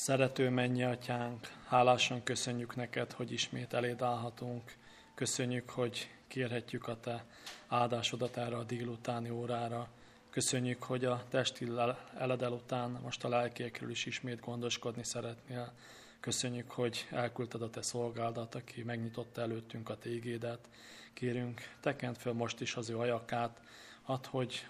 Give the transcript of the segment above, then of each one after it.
Szerető mennyi atyánk, hálásan köszönjük neked, hogy ismét eléd állhatunk. Köszönjük, hogy kérhetjük a te áldásodat erre a délutáni órára. Köszönjük, hogy a testi eledel után most a lelkiekről is ismét gondoskodni szeretnél. Köszönjük, hogy elküldted a te szolgálat, aki megnyitotta előttünk a tégédet. Kérünk, tekent fel most is az ő ajakát, add, hogy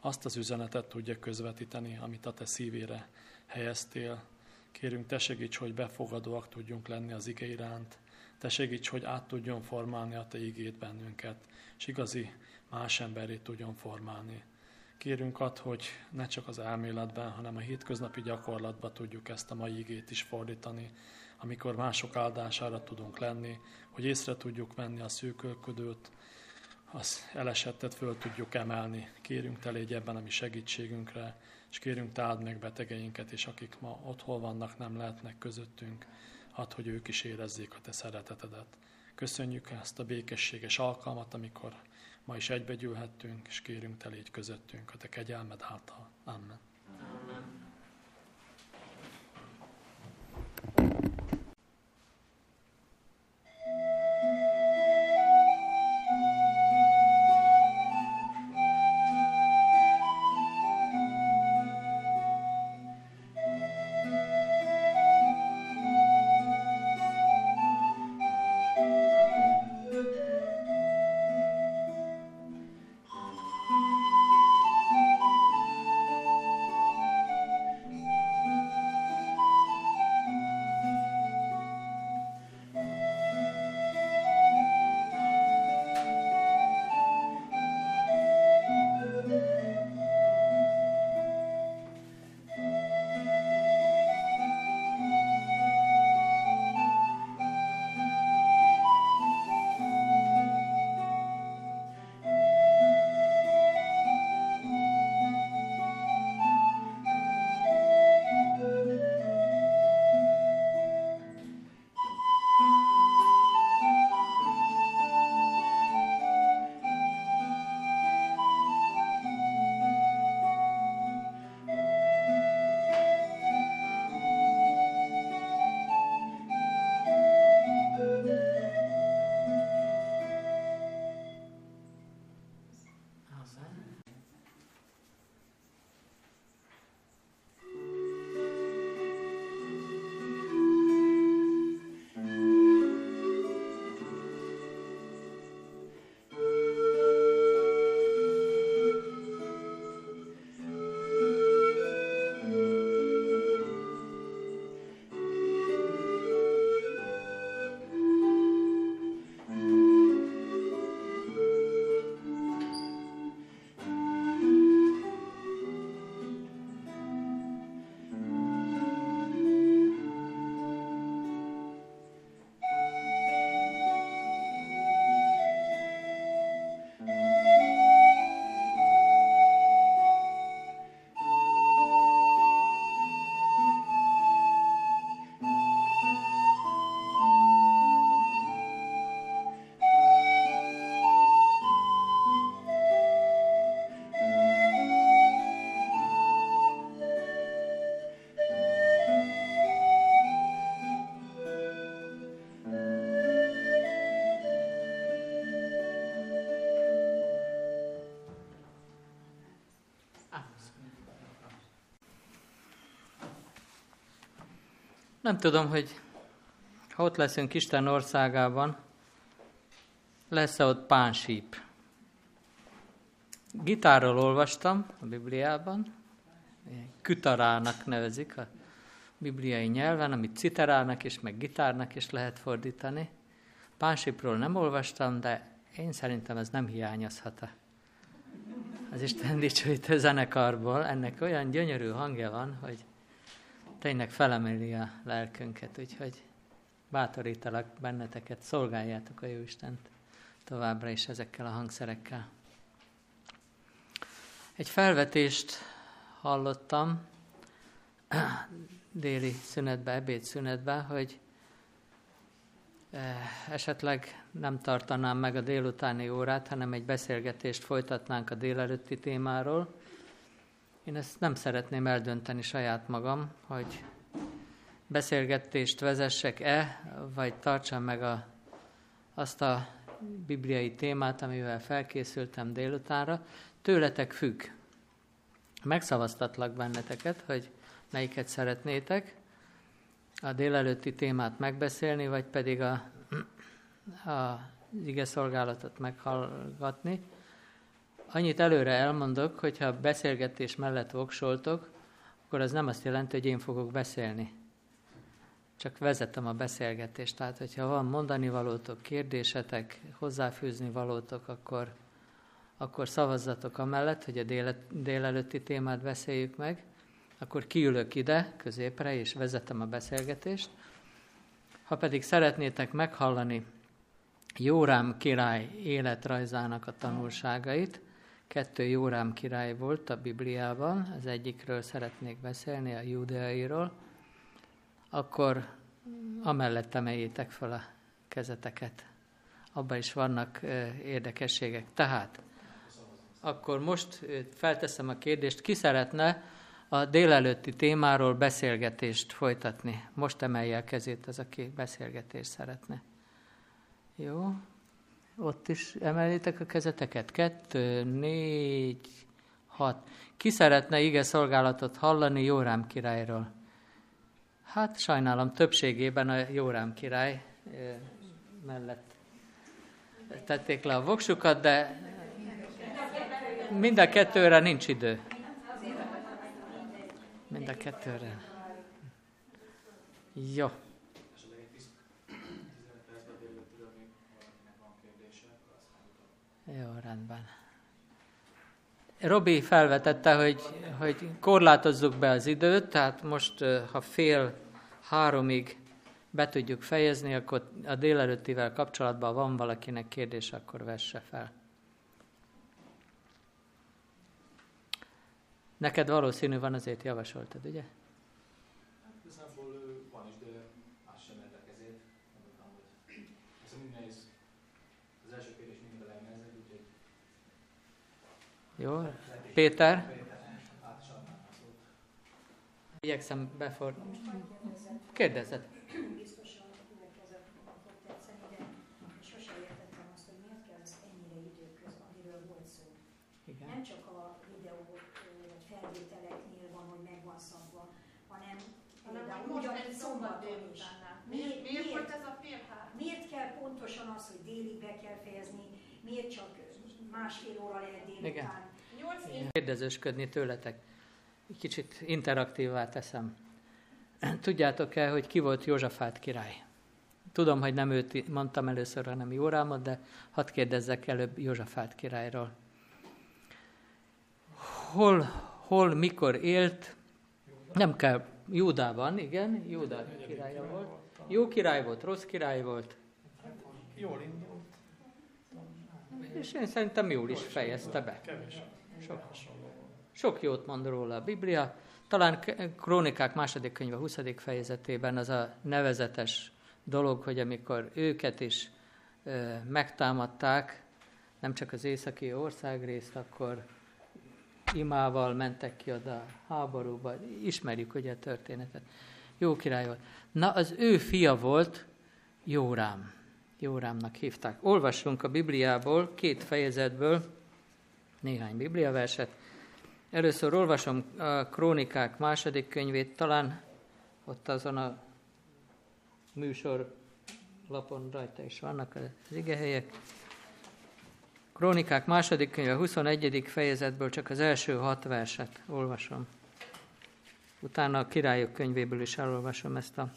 azt az üzenetet tudja közvetíteni, amit a te szívére helyeztél. Kérünk, te segíts, hogy befogadóak tudjunk lenni az ige iránt. Te segíts, hogy át tudjon formálni a te igét bennünket, és igazi más emberét tudjon formálni. Kérünk ad, hogy ne csak az elméletben, hanem a hétköznapi gyakorlatban tudjuk ezt a mai igét is fordítani, amikor mások áldására tudunk lenni, hogy észre tudjuk venni a szűkölködőt, az elesettet föl tudjuk emelni. Kérünk te légy ebben a mi segítségünkre, és kérünk te meg betegeinket, és akik ma otthon vannak, nem lehetnek közöttünk, hadd, hogy ők is érezzék a te szeretetedet. Köszönjük ezt a békességes alkalmat, amikor ma is egybegyűlhettünk, és kérünk te légy közöttünk a te kegyelmed által. Amen. Nem tudom, hogy ha ott leszünk Isten országában, lesz-e ott pánsíp. Gitárról olvastam a Bibliában, kütarának nevezik a bibliai nyelven, amit citerának és meg gitárnak is lehet fordítani. Pánsípról nem olvastam, de én szerintem ez nem hiányozhat az Isten dicsőítő zenekarból. Ennek olyan gyönyörű hangja van, hogy tényleg felemeli a lelkünket, úgyhogy bátorítalak benneteket, szolgáljátok a Jóistent továbbra is ezekkel a hangszerekkel. Egy felvetést hallottam déli szünetbe, ebéd szünetbe, hogy eh, esetleg nem tartanám meg a délutáni órát, hanem egy beszélgetést folytatnánk a délelőtti témáról, én ezt nem szeretném eldönteni saját magam, hogy beszélgetést vezessek-e, vagy tartsam meg a, azt a bibliai témát, amivel felkészültem délutánra. Tőletek függ. Megszavaztatlak benneteket, hogy melyiket szeretnétek, a délelőtti témát megbeszélni, vagy pedig a, a ige szolgálatot meghallgatni. Annyit előre elmondok, hogyha beszélgetés mellett voksoltok, akkor az nem azt jelenti, hogy én fogok beszélni. Csak vezetem a beszélgetést. Tehát, hogyha van mondani valótok, kérdésetek, hozzáfűzni valótok, akkor, akkor szavazzatok amellett, hogy a déle, délelőtti témát beszéljük meg. Akkor kiülök ide, középre, és vezetem a beszélgetést. Ha pedig szeretnétek meghallani Jórám király életrajzának a tanulságait, Kettő Jórám király volt a Bibliában, az egyikről szeretnék beszélni, a judeairól, akkor amellett emeljétek fel a kezeteket. Abban is vannak érdekességek. Tehát, akkor most felteszem a kérdést, ki szeretne a délelőtti témáról beszélgetést folytatni? Most emelje a kezét az, aki beszélgetést szeretne. Jó, ott is emeljétek a kezeteket. Kettő, négy, hat. Ki szeretne ige szolgálatot hallani Jórám királyról? Hát sajnálom, többségében a Jórám király mellett tették le a voksukat, de mind a kettőre nincs idő. Mind a kettőre. Jó. Jó, rendben. Robi felvetette, hogy, hogy korlátozzuk be az időt, tehát most, ha fél háromig be tudjuk fejezni, akkor a délelőttivel kapcsolatban van valakinek kérdés, akkor vesse fel. Neked valószínű van, azért javasoltad, ugye? Jó? Péter? Igyekszem befor... Kérdezed. Biztosan következett fog tetszeni, de sose értettem azt, hogy miért kell ezt ennyire időköz, amiről volt szó. Igen. Nem csak a videó felvételeknél van, hogy meg van szabva, hanem például úgy, amit szombaton is. Miért, miért, miért kell pontosan az, hogy délig be kell fejezni, miért csak másfél óra lehet délután. Igen. Kérdezősködni tőletek. Kicsit interaktívvá teszem. Tudjátok-e, hogy ki volt Józsafát király? Tudom, hogy nem őt mondtam először, hanem Jórámot, de hadd kérdezzek előbb Józsafát királyról. Hol, hol, mikor élt? Nem kell. Júdában, igen, Júda királya volt. Jó király volt, rossz király volt. Jól indult. És én szerintem jól is fejezte be. Sok, sok jót mond róla a Biblia. Talán Krónikák második könyve 20. fejezetében az a nevezetes dolog, hogy amikor őket is ö, megtámadták, nem csak az északi országrészt, akkor imával mentek ki oda a háborúba. Ismerjük ugye a történetet. Jó király volt. Na, az ő fia volt Jórám. Jórámnak hívták. Olvassunk a Bibliából, két fejezetből, néhány bibliaverset. Először olvasom a Krónikák második könyvét, talán ott azon a műsor lapon rajta is vannak az igehelyek. Krónikák második könyve, 21. fejezetből csak az első hat verset olvasom. Utána a királyok könyvéből is elolvasom ezt a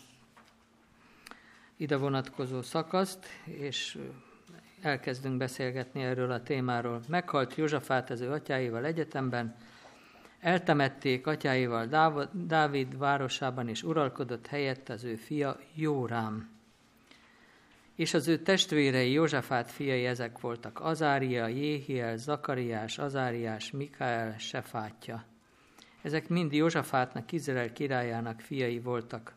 ide vonatkozó szakaszt, és elkezdünk beszélgetni erről a témáról. Meghalt Józsafát az ő atyáival egyetemben, eltemették atyáival Dávid városában, és uralkodott helyett az ő fia Jórám. És az ő testvérei Józsafát fiai ezek voltak Azária, Jéhiel, Zakariás, Azáriás, Mikael, Sefátja. Ezek mind Józsafátnak, Izrael királyának fiai voltak.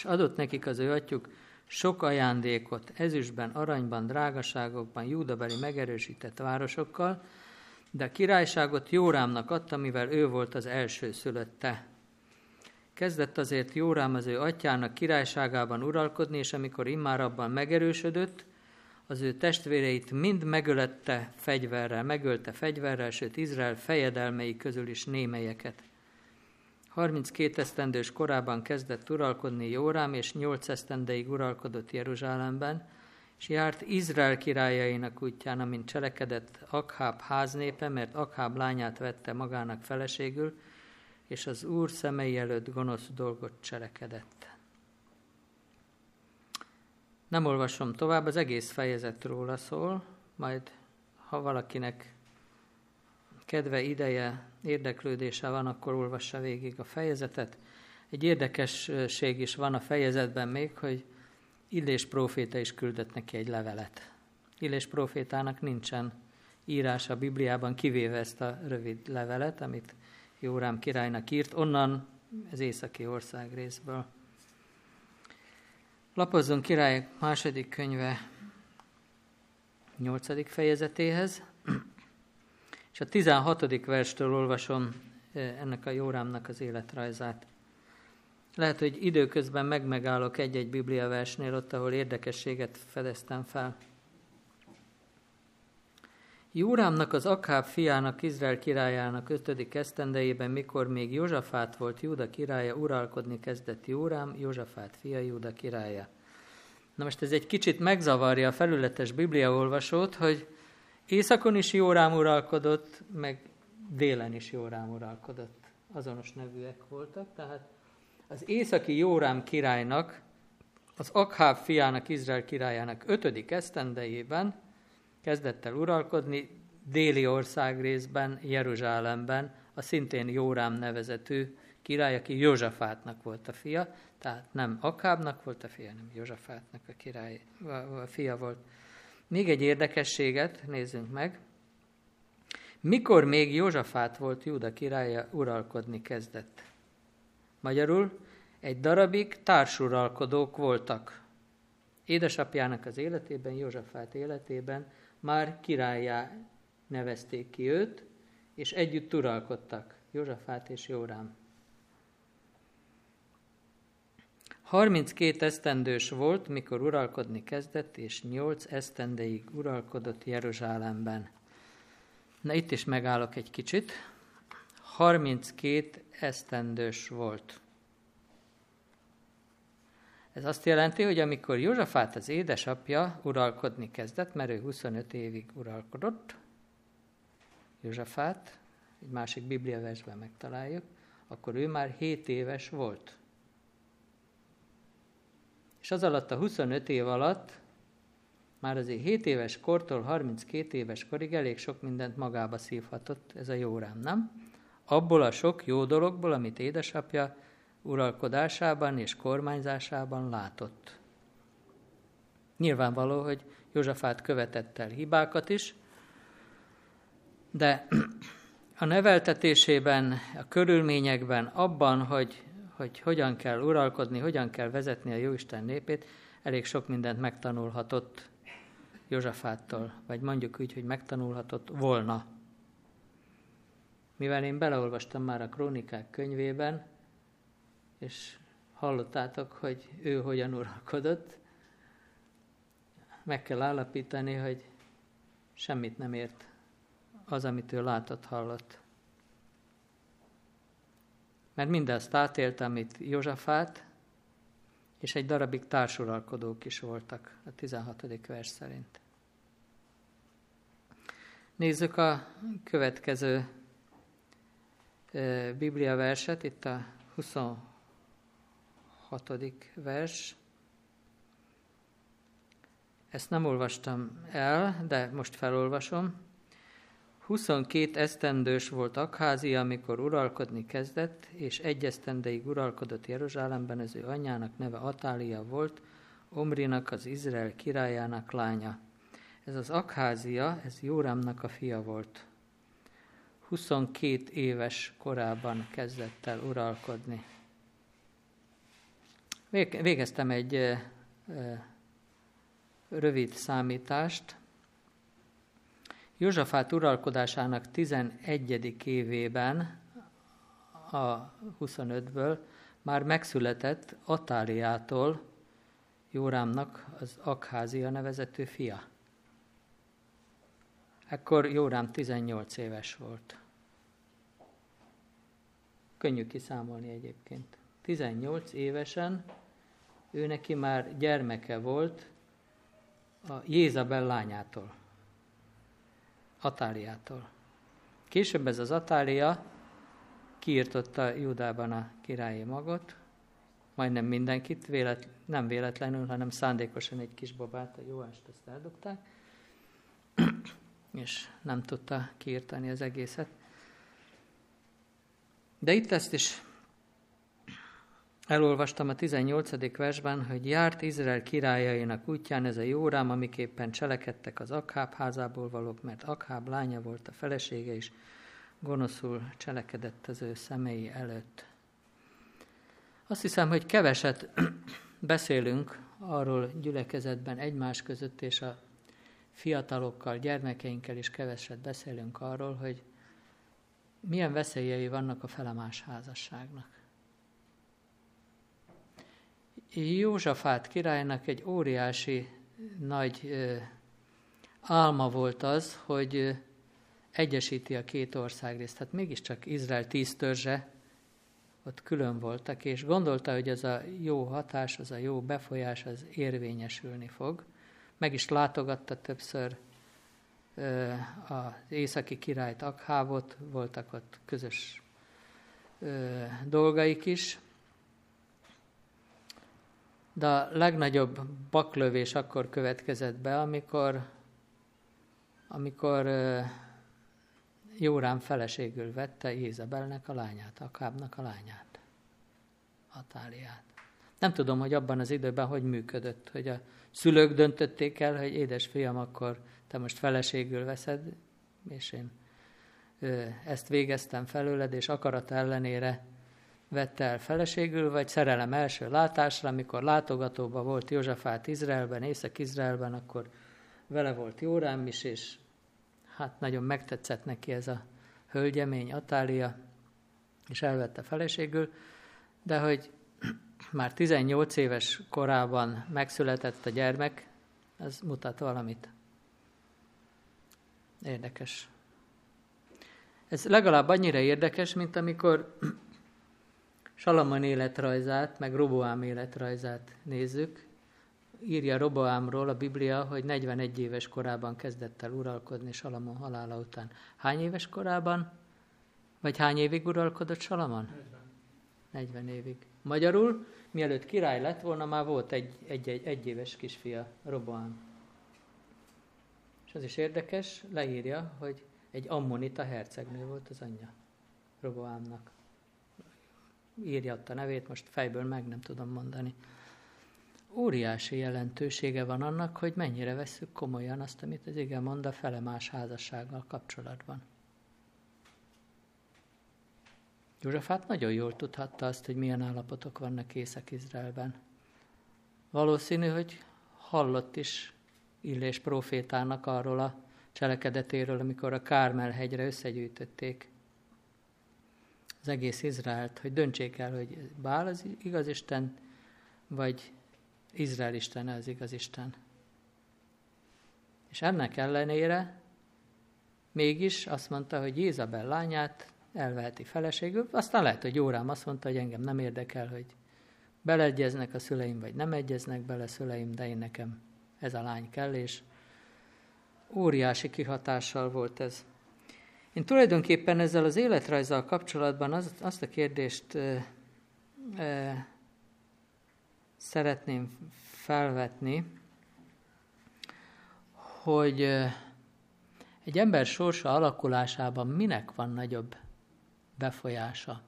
És adott nekik az ő atyuk sok ajándékot ezüstben, aranyban, drágaságokban, júdabeli megerősített városokkal, de a királyságot Jórámnak adta, mivel ő volt az első szülötte. Kezdett azért Jórám az ő atyának királyságában uralkodni, és amikor immár abban megerősödött, az ő testvéreit mind megölette fegyverrel, megölte fegyverrel, sőt Izrael fejedelmei közül is némelyeket. 32 esztendős korában kezdett uralkodni Jórám, és 8 esztendeig uralkodott Jeruzsálemben, és járt Izrael királyainak útján, amint cselekedett Akháb háznépe, mert Akháb lányát vette magának feleségül, és az Úr szemei előtt gonosz dolgot cselekedett. Nem olvasom tovább, az egész fejezet róla szól, majd ha valakinek kedve, ideje, érdeklődése van, akkor olvassa végig a fejezetet. Egy érdekesség is van a fejezetben még, hogy Illés próféta is küldött neki egy levelet. Illés prófétának nincsen írás a Bibliában, kivéve ezt a rövid levelet, amit Jórám királynak írt, onnan az északi ország részből. Lapozzunk király második könyve nyolcadik fejezetéhez, és a 16. verstől olvasom eh, ennek a Jórámnak az életrajzát. Lehet, hogy időközben megmegállok egy-egy Biblia versnél, ott, ahol érdekességet fedeztem fel. Jórámnak az Akáb fiának, Izrael királyának ötödik esztendejében, mikor még Józsafát volt Júda királya, uralkodni kezdett Jórám, Józsafát fia Júda királya. Na most ez egy kicsit megzavarja a felületes bibliaolvasót, hogy északon is Jórám uralkodott, meg délen is Jórám uralkodott. Azonos nevűek voltak, tehát az északi Jórám királynak, az Akháb fiának, Izrael királyának ötödik esztendejében kezdett el uralkodni, déli ország részben, Jeruzsálemben, a szintén Jórám nevezetű király, aki Józsafátnak volt a fia, tehát nem Akábnak volt a fia, nem Józsafátnak a király, a fia volt. Még egy érdekességet nézzünk meg. Mikor még Józsafát volt Júda királya, uralkodni kezdett. Magyarul egy darabig társuralkodók voltak. Édesapjának az életében, Józsafát életében már királyá nevezték ki őt, és együtt uralkodtak, Józsafát és Jórám. 32 esztendős volt, mikor uralkodni kezdett, és 8 esztendeig uralkodott Jeruzsálemben. Na itt is megállok egy kicsit. 32 esztendős volt. Ez azt jelenti, hogy amikor Józsafát az édesapja uralkodni kezdett, mert ő 25 évig uralkodott, Józsafát, egy másik bibliaversben megtaláljuk, akkor ő már 7 éves volt. És az alatt a 25 év alatt már azért 7 éves kortól 32 éves korig elég sok mindent magába szívhatott ez a Jórám, nem? Abból a sok jó dologból, amit édesapja uralkodásában és kormányzásában látott. Nyilvánvaló, hogy Józsafát követett el hibákat is, de a neveltetésében, a körülményekben, abban, hogy, hogy hogyan kell uralkodni, hogyan kell vezetni a Jóisten népét, elég sok mindent megtanulhatott Józsafáttól, vagy mondjuk úgy, hogy megtanulhatott volna. Mivel én beleolvastam már a krónikák könyvében, és hallottátok, hogy ő hogyan uralkodott, meg kell állapítani, hogy semmit nem ért az, amit ő látott, hallott. Mert mindezt átélt, amit Józsafát, és egy darabig társuralkodók is voltak a 16. vers szerint. Nézzük a következő Biblia verset, itt a 26 hatodik vers. Ezt nem olvastam el, de most felolvasom. 22 esztendős volt Akházia, amikor uralkodni kezdett, és egy esztendeig uralkodott Jeruzsálemben, az ő anyjának neve Atália volt, Omrinak, az Izrael királyának lánya. Ez az Akházia, ez Jórámnak a fia volt. 22 éves korában kezdett el uralkodni. Végeztem egy rövid számítást. Józsafát uralkodásának 11. évében, a 25-ből, már megszületett Atáliától Jórámnak az Akházia nevezető fia. Ekkor Jórám 18 éves volt. Könnyű kiszámolni egyébként. 18 évesen ő neki már gyermeke volt a Jézabel lányától, Atáliától. Később ez az Atália kiirtotta Judában a királyi magot, majdnem mindenkit, vélet, nem véletlenül, hanem szándékosan egy kis babát, a Jóást ezt eldobták, és nem tudta kiirtani az egészet. De itt ezt is elolvastam a 18. versben, hogy járt Izrael királyainak útján ez a Jórám, amiképpen cselekedtek az Akháb házából valók, mert Akháb lánya volt a felesége is, gonoszul cselekedett az ő szemei előtt. Azt hiszem, hogy keveset beszélünk arról gyülekezetben egymás között, és a fiatalokkal, gyermekeinkkel is keveset beszélünk arról, hogy milyen veszélyei vannak a felemás házasságnak. Józsafát királynak egy óriási nagy ö, álma volt az, hogy ö, egyesíti a két országrészt. Hát mégiscsak Izrael tíz törzse ott külön voltak, és gondolta, hogy ez a jó hatás, az a jó befolyás, az érvényesülni fog. Meg is látogatta többször az északi királyt Akhávot, voltak ott közös dolgaik is. De a legnagyobb baklövés akkor következett be, amikor, amikor Jórám feleségül vette Jézabelnek a lányát, Akábnak a lányát, Atáliát. Nem tudom, hogy abban az időben hogy működött, hogy a szülők döntötték el, hogy édes fiam, akkor te most feleségül veszed, és én ezt végeztem felőled, és akarat ellenére vette el feleségül, vagy szerelem első látásra, amikor látogatóba volt Józsefát Izraelben, Észak-Izraelben, akkor vele volt Jórám is, és hát nagyon megtetszett neki ez a hölgyemény, Atália, és elvette feleségül, de hogy már 18 éves korában megszületett a gyermek, ez mutat valamit. Érdekes. Ez legalább annyira érdekes, mint amikor Salamon életrajzát, meg Roboám életrajzát nézzük, írja Roboámról a Biblia, hogy 41 éves korában kezdett el uralkodni Salamon halála után. Hány éves korában? Vagy hány évig uralkodott Salamon? 40. 40 évig. Magyarul, mielőtt király lett volna, már volt egy, egy, egy, egy éves kisfia, Roboám. És az is érdekes, leírja, hogy egy ammonita hercegnő volt az anyja Roboámnak. Írja a nevét, most fejből meg nem tudom mondani óriási jelentősége van annak, hogy mennyire veszük komolyan azt, amit az igen mond a felemás házassággal kapcsolatban. Józsefát nagyon jól tudhatta azt, hogy milyen állapotok vannak Észak-Izraelben. Valószínű, hogy hallott is Illés profétának arról a cselekedetéről, amikor a Kármel hegyre összegyűjtötték az egész Izraelt, hogy döntsék el, hogy Bál az igaz Isten, vagy Izrael Istene az igaz Isten. És ennek ellenére mégis azt mondta, hogy Jézabel lányát elveheti feleségül, aztán lehet, hogy Jórám azt mondta, hogy engem nem érdekel, hogy beleegyeznek a szüleim, vagy nem egyeznek bele szüleim, de én nekem ez a lány kell, és óriási kihatással volt ez. Én tulajdonképpen ezzel az életrajzzal kapcsolatban az, azt a kérdést e, e, szeretném felvetni, hogy egy ember sorsa alakulásában minek van nagyobb befolyása?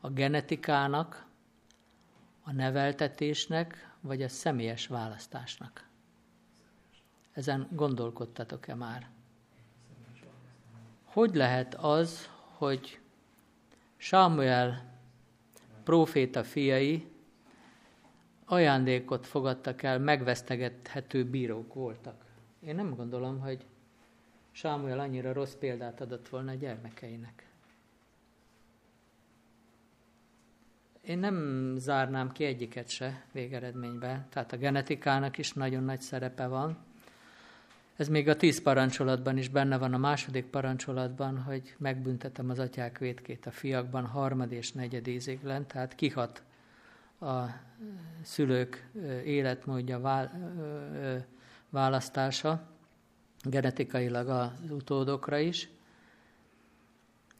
A genetikának, a neveltetésnek, vagy a személyes választásnak? Ezen gondolkodtatok-e már? Hogy lehet az, hogy Samuel próféta fiai ajándékot fogadtak el, megvesztegethető bírók voltak. Én nem gondolom, hogy Sámuel annyira rossz példát adott volna a gyermekeinek. én nem zárnám ki egyiket se végeredménybe. Tehát a genetikának is nagyon nagy szerepe van. Ez még a tíz parancsolatban is benne van, a második parancsolatban, hogy megbüntetem az atyák vétkét a fiakban harmad és negyed íziglen, tehát kihat a szülők életmódja választása, genetikailag az utódokra is,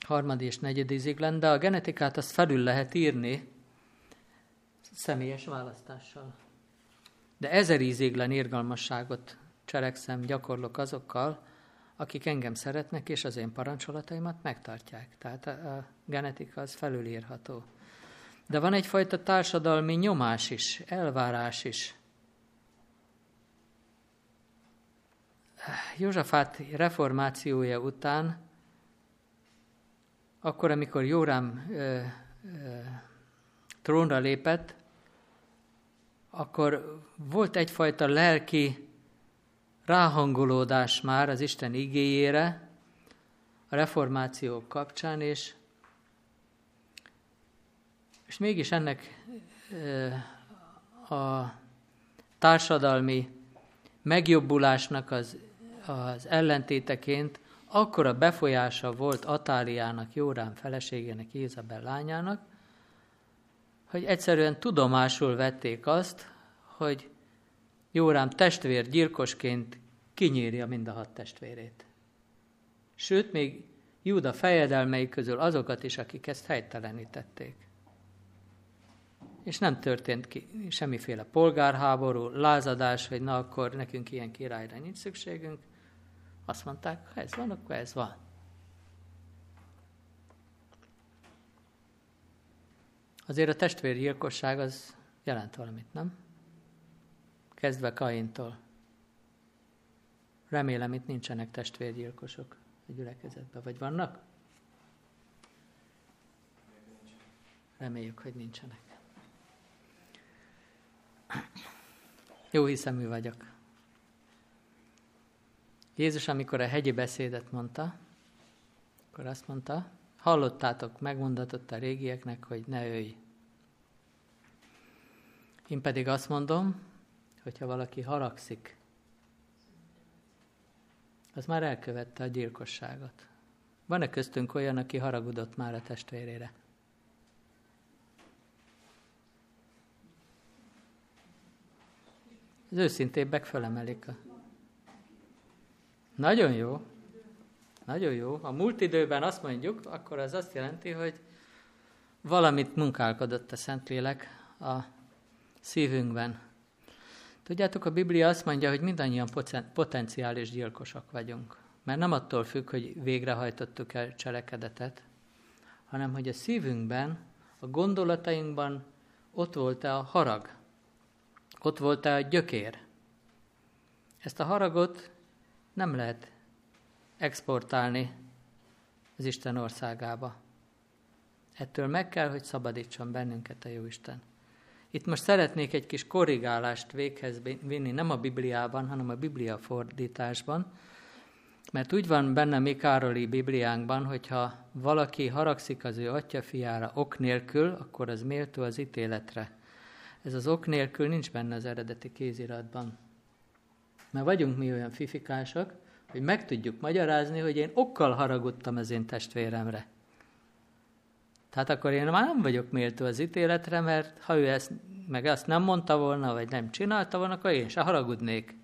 harmad és negyed íziglen, de a genetikát azt felül lehet írni személyes választással. De ezer íziglen irgalmasságot cselekszem, gyakorlok azokkal, akik engem szeretnek, és az én parancsolataimat megtartják. Tehát a, a genetika az felülírható. De van egyfajta társadalmi nyomás is, elvárás is. Józsafát reformációja után, akkor, amikor Jórám ö, ö, trónra lépett, akkor volt egyfajta lelki ráhangolódás már az Isten igéjére a reformáció kapcsán, és, és mégis ennek a társadalmi megjobbulásnak az, az ellentéteként akkora befolyása volt Atáliának, Jórán feleségének, Izabel lányának, hogy egyszerűen tudomásul vették azt, hogy Jórám testvér gyilkosként kinyírja mind a hat testvérét. Sőt, még Júda fejedelmei közül azokat is, akik ezt helytelenítették. És nem történt ki semmiféle polgárháború, lázadás, hogy na akkor nekünk ilyen királyra nincs szükségünk. Azt mondták, ha ez van, akkor ez van. Azért a testvérgyilkosság az jelent valamit, nem? Kezdve Kaintól. Remélem, itt nincsenek testvérgyilkosok a gyülekezetben, vagy vannak? Reméljük, hogy nincsenek. Jó hiszemű vagyok. Jézus, amikor a hegyi beszédet mondta, akkor azt mondta, hallottátok, megmondatott a régieknek, hogy ne ölj. Én pedig azt mondom, hogyha valaki haragszik, az már elkövette a gyilkosságot. Van-e köztünk olyan, aki haragudott már a testvérére? Az őszintébbek fölemelik. A... Nagyon jó. Nagyon jó. A múlt időben azt mondjuk, akkor az azt jelenti, hogy valamit munkálkodott a Szentlélek a szívünkben. Tudjátok, a Biblia azt mondja, hogy mindannyian potenciális gyilkosok vagyunk. Mert nem attól függ, hogy végrehajtottuk el cselekedetet, hanem hogy a szívünkben, a gondolatainkban ott volt-e a harag, ott volt-e a gyökér. Ezt a haragot nem lehet exportálni az Isten országába. Ettől meg kell, hogy szabadítson bennünket a Jóisten. Itt most szeretnék egy kis korrigálást véghez vinni, nem a Bibliában, hanem a Biblia fordításban, mert úgy van benne mi Károli Bibliánkban, hogyha valaki haragszik az ő atya fiára ok nélkül, akkor az méltó az ítéletre. Ez az ok nélkül nincs benne az eredeti kéziratban. Mert vagyunk mi olyan fifikások, hogy meg tudjuk magyarázni, hogy én okkal haragudtam az én testvéremre. Tehát akkor én már nem vagyok méltó az ítéletre, mert ha ő ezt, meg ezt nem mondta volna, vagy nem csinálta volna, akkor én se haragudnék.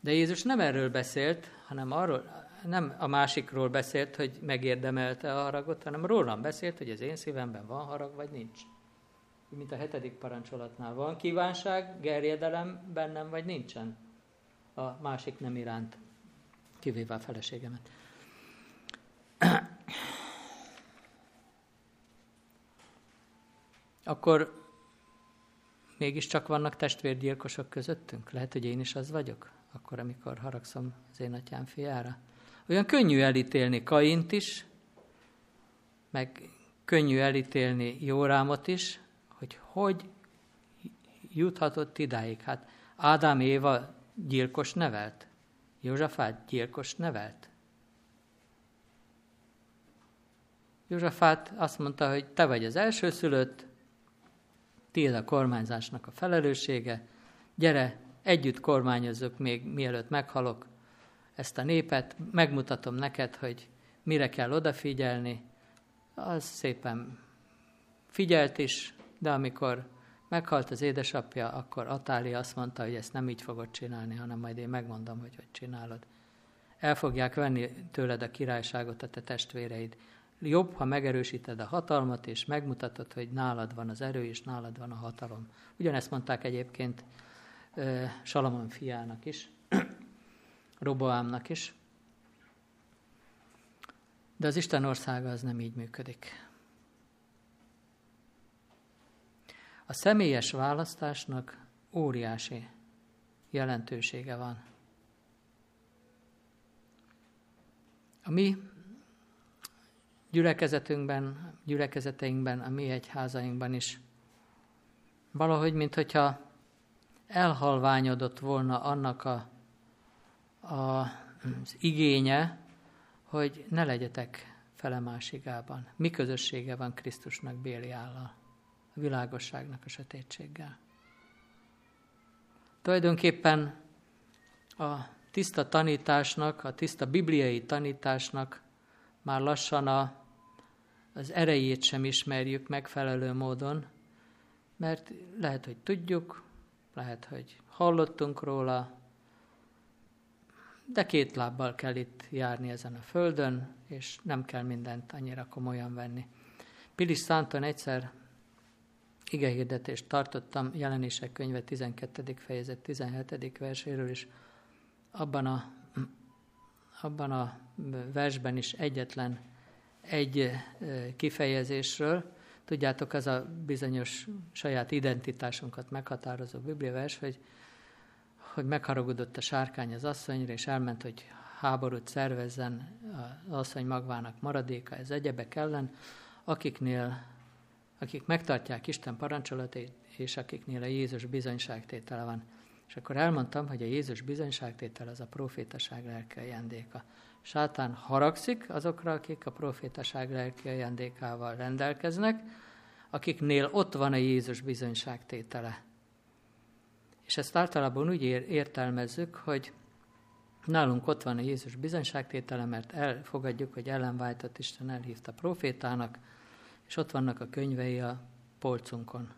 De Jézus nem erről beszélt, hanem arról, nem a másikról beszélt, hogy megérdemelte a haragot, hanem rólam beszélt, hogy az én szívemben van harag, vagy nincs. Mint a hetedik parancsolatnál van kívánság, gerjedelem bennem, vagy nincsen a másik nem iránt, kivéve a feleségemet. Akkor mégiscsak vannak testvérgyilkosok közöttünk? Lehet, hogy én is az vagyok, akkor, amikor haragszom az én atyám fiára. Olyan könnyű elítélni Kaint is, meg könnyű elítélni Jórámot is, hogy hogy juthatott idáig. Hát Ádám Éva gyilkos nevelt, Józsafát gyilkos nevelt. Józsafát azt mondta, hogy te vagy az elsőszülött, tiéd a kormányzásnak a felelőssége, gyere, együtt kormányozzuk még mielőtt meghalok ezt a népet, megmutatom neked, hogy mire kell odafigyelni. Az szépen figyelt is, de amikor meghalt az édesapja, akkor Atáli azt mondta, hogy ezt nem így fogod csinálni, hanem majd én megmondom, hogy hogy csinálod. El fogják venni tőled a királyságot a te testvéreid. Jobb, ha megerősíted a hatalmat, és megmutatod, hogy nálad van az erő, és nálad van a hatalom. Ugyanezt mondták egyébként Salamon fiának is, Roboámnak is. De az Isten országa az nem így működik. A személyes választásnak óriási jelentősége van. A mi gyülekezetünkben, gyülekezeteinkben, a mi egyházainkban is valahogy, mintha elhalványodott volna annak a, a, az igénye, hogy ne legyetek felemásigában. Mi közössége van Krisztusnak Béliállal, a világosságnak a sötétséggel. Tulajdonképpen a tiszta tanításnak, a tiszta bibliai tanításnak már lassan a, az erejét sem ismerjük megfelelő módon, mert lehet, hogy tudjuk, lehet, hogy hallottunk róla, de két lábbal kell itt járni ezen a földön, és nem kell mindent annyira komolyan venni. Pilis Szánton egyszer igehirdetést tartottam, jelenések könyve 12. fejezet 17. verséről, és abban a, abban a versben is egyetlen egy kifejezésről, tudjátok, az a bizonyos saját identitásunkat meghatározó bibliavers, hogy, hogy megharagudott a sárkány az asszonyra, és elment, hogy háborút szervezzen az asszony magvának maradéka, ez egyebek ellen, akiknél, akik megtartják Isten parancsolatét, és akiknél a Jézus bizonyságtétele van. És akkor elmondtam, hogy a Jézus bizonyságtétel az a profétaság lelke ajándéka. Sátán haragszik azokra, akik a profétaság lelki ajándékával rendelkeznek, akiknél ott van a Jézus bizonyságtétele. És ezt általában úgy értelmezzük, hogy nálunk ott van a Jézus bizonyságtétele, mert elfogadjuk, hogy ellenváltott Isten elhívta profétának, és ott vannak a könyvei a polcunkon.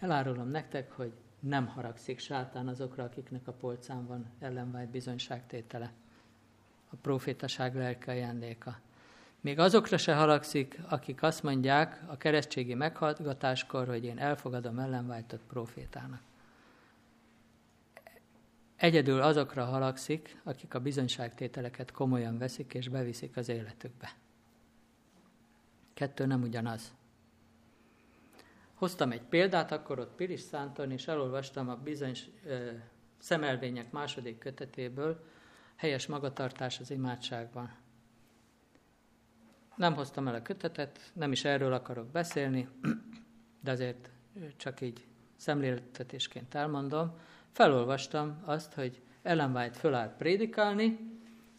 Elárulom nektek, hogy nem haragszik sátán azokra, akiknek a polcán van ellenvált bizonyságtétele. A profétaság lelke ajándéka. Még azokra se haragszik, akik azt mondják a keresztségi meghallgatáskor, hogy én elfogadom ellenváltott profétának. Egyedül azokra haragszik, akik a bizonyságtételeket komolyan veszik és beviszik az életükbe. Kettő nem ugyanaz. Hoztam egy példát, akkor ott Piris Szánton, és elolvastam a bizony szemelvények második kötetéből, helyes magatartás az imádságban. Nem hoztam el a kötetet, nem is erről akarok beszélni, de azért csak így szemléltetésként elmondom. Felolvastam azt, hogy Ellen White fölállt prédikálni,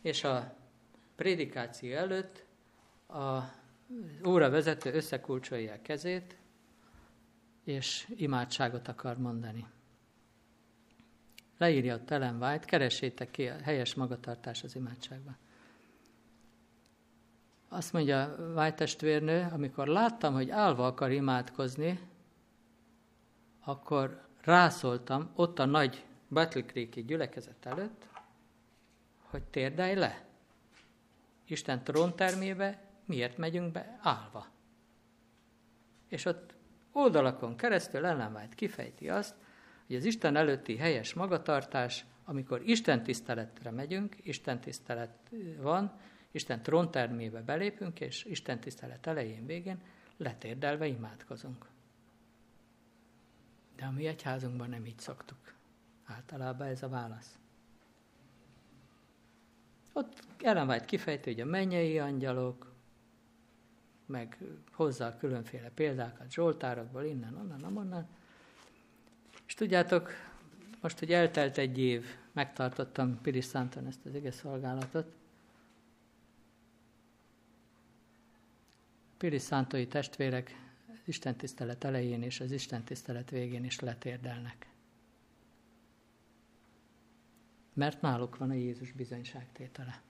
és a prédikáció előtt a óra vezető összekulcsolja a kezét, és imádságot akar mondani. Leírja a Ellen White, keresétek ki a helyes magatartás az imádságban. Azt mondja White testvérnő, amikor láttam, hogy állva akar imádkozni, akkor rászóltam ott a nagy Battle Creek-i gyülekezet előtt, hogy térdelj le. Isten tróntermébe miért megyünk be állva? És ott oldalakon keresztül ellenvált kifejti azt, hogy az Isten előtti helyes magatartás, amikor Isten tiszteletre megyünk, Isten tisztelet van, Isten tróntermébe belépünk, és Isten tisztelet elején, végén letérdelve imádkozunk. De a mi egyházunkban nem így szoktuk. Általában ez a válasz. Ott Ellen White kifejtő, hogy a mennyei angyalok, meg hozzá különféle példákat Zsoltárokból, innen, onnan, onnan. És tudjátok, most, hogy eltelt egy év, megtartottam Piris Szánton ezt az ige szolgálatot, Piris Szántói testvérek Isten tisztelet elején és az Isten tisztelet végén is letérdelnek. Mert náluk van a Jézus bizonyságtétele.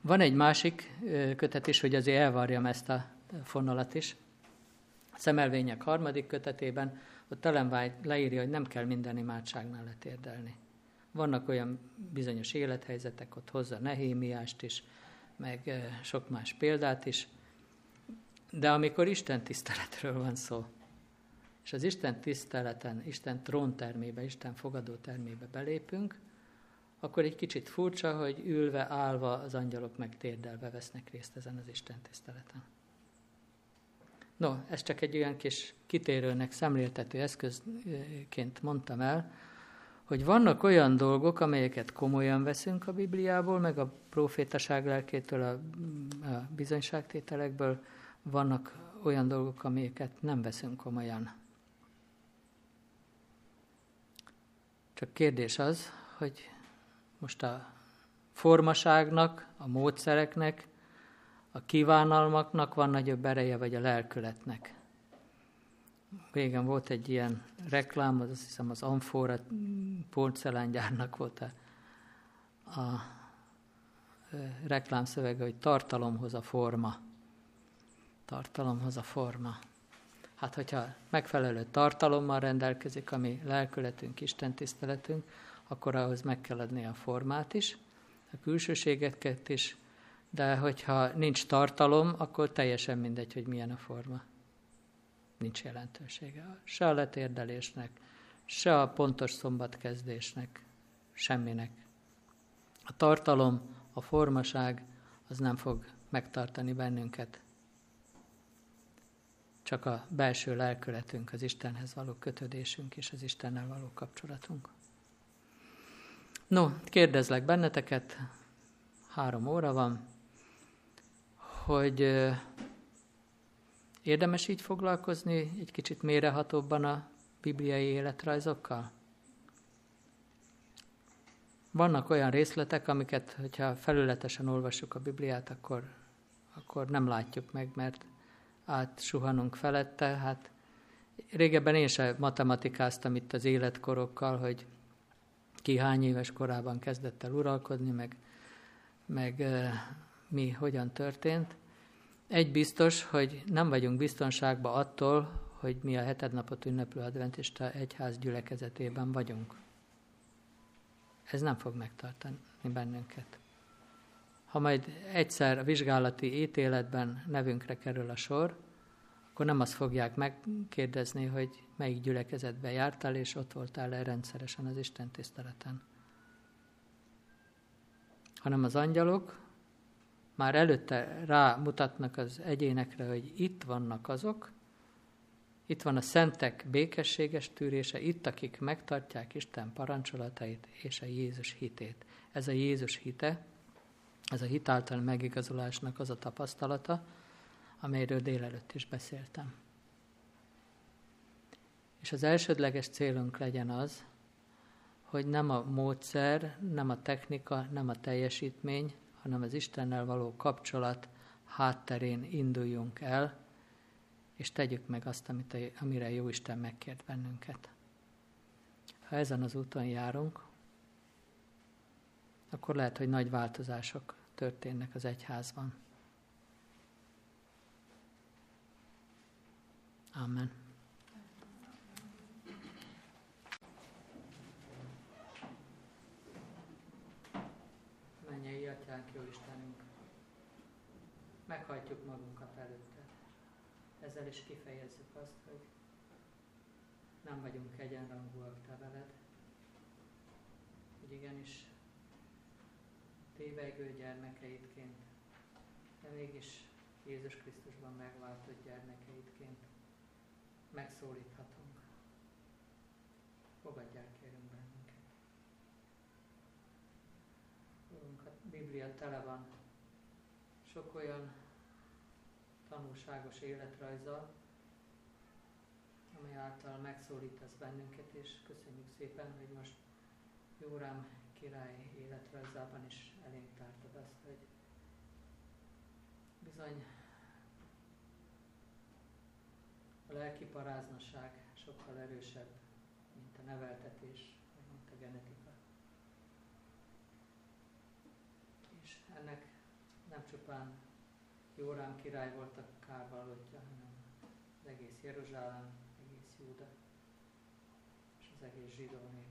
Van egy másik kötet is, hogy azért elvarjam ezt a fonalat is. A szemelvények harmadik kötetében ott Ellen leírja, hogy nem kell minden imádságnál letérdelni. Vannak olyan bizonyos élethelyzetek, ott hozza Nehémiást is, meg sok más példát is, de amikor Isten tiszteletről van szó, és az Isten tiszteleten, Isten tróntermébe, Isten fogadó termébe belépünk, akkor egy kicsit furcsa, hogy ülve, állva az angyalok meg térdelve vesznek részt ezen az Isten tiszteleten. No, ez csak egy olyan kis kitérőnek szemléltető eszközként mondtam el, hogy vannak olyan dolgok, amelyeket komolyan veszünk a Bibliából, meg a profétaság lelkétől, a, a bizonyságtételekből, vannak olyan dolgok, amelyeket nem veszünk komolyan. Csak kérdés az, hogy most a formaságnak, a módszereknek, a kívánalmaknak van nagyobb ereje, vagy a lelkületnek. Régen volt egy ilyen reklám, az azt hiszem az Amfora porcelángyárnak volt a, a reklámszövege, hogy tartalomhoz a forma. Tartalomhoz a forma. Hát, hogyha megfelelő tartalommal rendelkezik, ami lelkületünk, Isten tiszteletünk, akkor ahhoz meg kell adni a formát is, a külsőségeket is, de hogyha nincs tartalom, akkor teljesen mindegy, hogy milyen a forma. Nincs jelentősége. Se a letérdelésnek, se a pontos szombatkezdésnek, semminek. A tartalom, a formaság, az nem fog megtartani bennünket. Csak a belső lelkületünk, az Istenhez való kötődésünk és az Istennel való kapcsolatunk. No, kérdezlek benneteket, három óra van, hogy érdemes így foglalkozni egy kicsit mérehatóbban a bibliai életrajzokkal? Vannak olyan részletek, amiket, hogyha felületesen olvassuk a Bibliát, akkor, akkor nem látjuk meg, mert átsuhanunk felette. Hát régebben én sem matematikáztam itt az életkorokkal, hogy ki hány éves korában kezdett el uralkodni, meg, meg mi hogyan történt. Egy biztos, hogy nem vagyunk biztonságban attól, hogy mi a heted napot ünneplő adventista egyház gyülekezetében vagyunk. Ez nem fog megtartani bennünket. Ha majd egyszer a vizsgálati ítéletben nevünkre kerül a sor, akkor nem azt fogják megkérdezni, hogy melyik gyülekezetbe jártál, és ott voltál-e rendszeresen az Isten tiszteleten. Hanem az angyalok már előtte rámutatnak az egyénekre, hogy itt vannak azok, itt van a szentek békességes tűrése, itt, akik megtartják Isten parancsolatait és a Jézus hitét. Ez a Jézus hite, ez a hitáltal megigazolásnak az a tapasztalata, amelyről délelőtt is beszéltem. És az elsődleges célunk legyen az, hogy nem a módszer, nem a technika, nem a teljesítmény, hanem az Istennel való kapcsolat hátterén induljunk el, és tegyük meg azt, amit a, amire jó Isten megkért bennünket. Ha ezen az úton járunk, akkor lehet, hogy nagy változások történnek az egyházban. Amen. Mennyei Atyánk, jó Istenünk, meghajtjuk magunkat előtte. Ezzel is kifejezzük azt, hogy nem vagyunk egyenrangúak Te veled, hogy igenis tévegő gyermekeidként, de mégis Jézus Krisztusban megváltott gyermekeidként megszólíthatunk. Fogadjál kérünk bennünket. Úrunk, a Biblia tele van sok olyan tanulságos életrajza, amely által megszólítasz bennünket, és köszönjük szépen, hogy most Jórám király életrajzában is elénk tártad azt, hogy bizony a lelki paráznaság sokkal erősebb, mint a neveltetés, vagy mint a genetika. És ennek nem csupán Jórám király volt a kárvallottja, hanem az egész Jeruzsálem, egész Júda és az egész zsidó nép.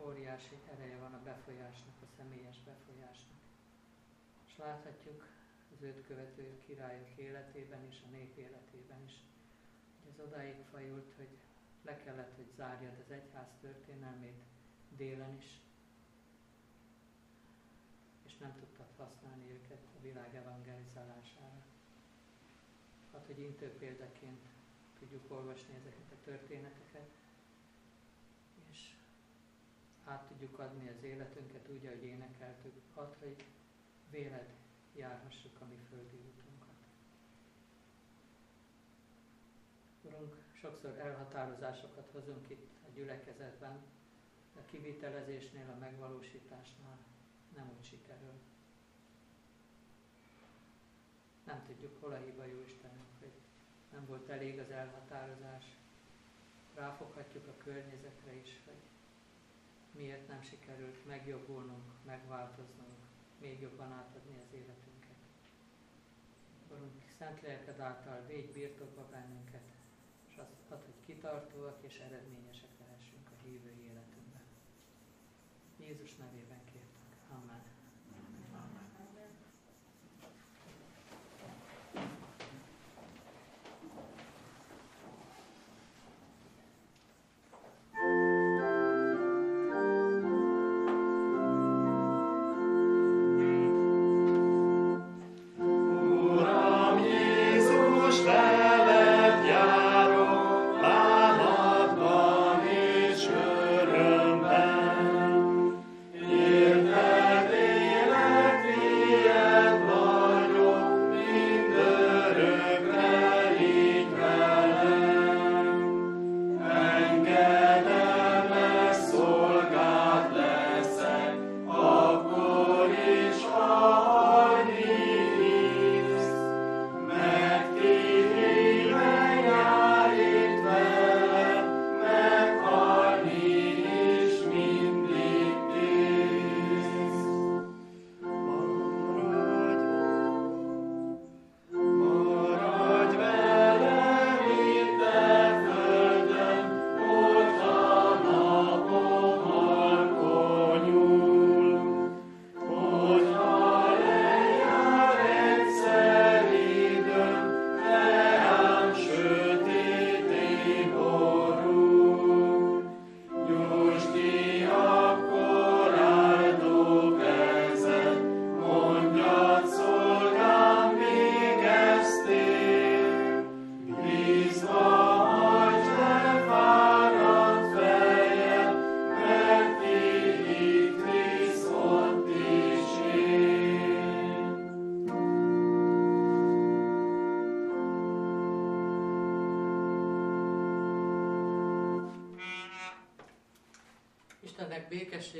Óriási ereje van a befolyásnak, a személyes befolyásnak. És láthatjuk az őt követő királyok életében és a nép életében is, ez odáig fajult, hogy le kellett, hogy zárjad az egyház történelmét délen is, és nem tudtad használni őket a világ evangelizálására. Hát, hogy intő példaként tudjuk olvasni ezeket a történeteket, és át tudjuk adni az életünket úgy, ahogy énekeltük, hát, hogy véled járhassuk a mi földi útunkat. Urunk, sokszor elhatározásokat hozunk itt a gyülekezetben, a kivitelezésnél, a megvalósításnál nem úgy sikerül. Nem tudjuk, hol a hiba jó Istenünk, hogy nem volt elég az elhatározás. Ráfoghatjuk a környezetre is, hogy miért nem sikerült megjobbulnunk, megváltoznunk, még jobban átadni az életünket. Urunk, szent lelked által védj birtokba bennünket, és azt hogy kitartóak és eredményesek lehessünk a hívő életünkben. Jézus nevében kértünk. Amen.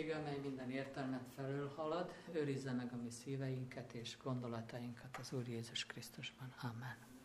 Békessége, amely minden értelmet felől halad, őrizze meg a mi szíveinket és gondolatainkat az Úr Jézus Krisztusban. Amen.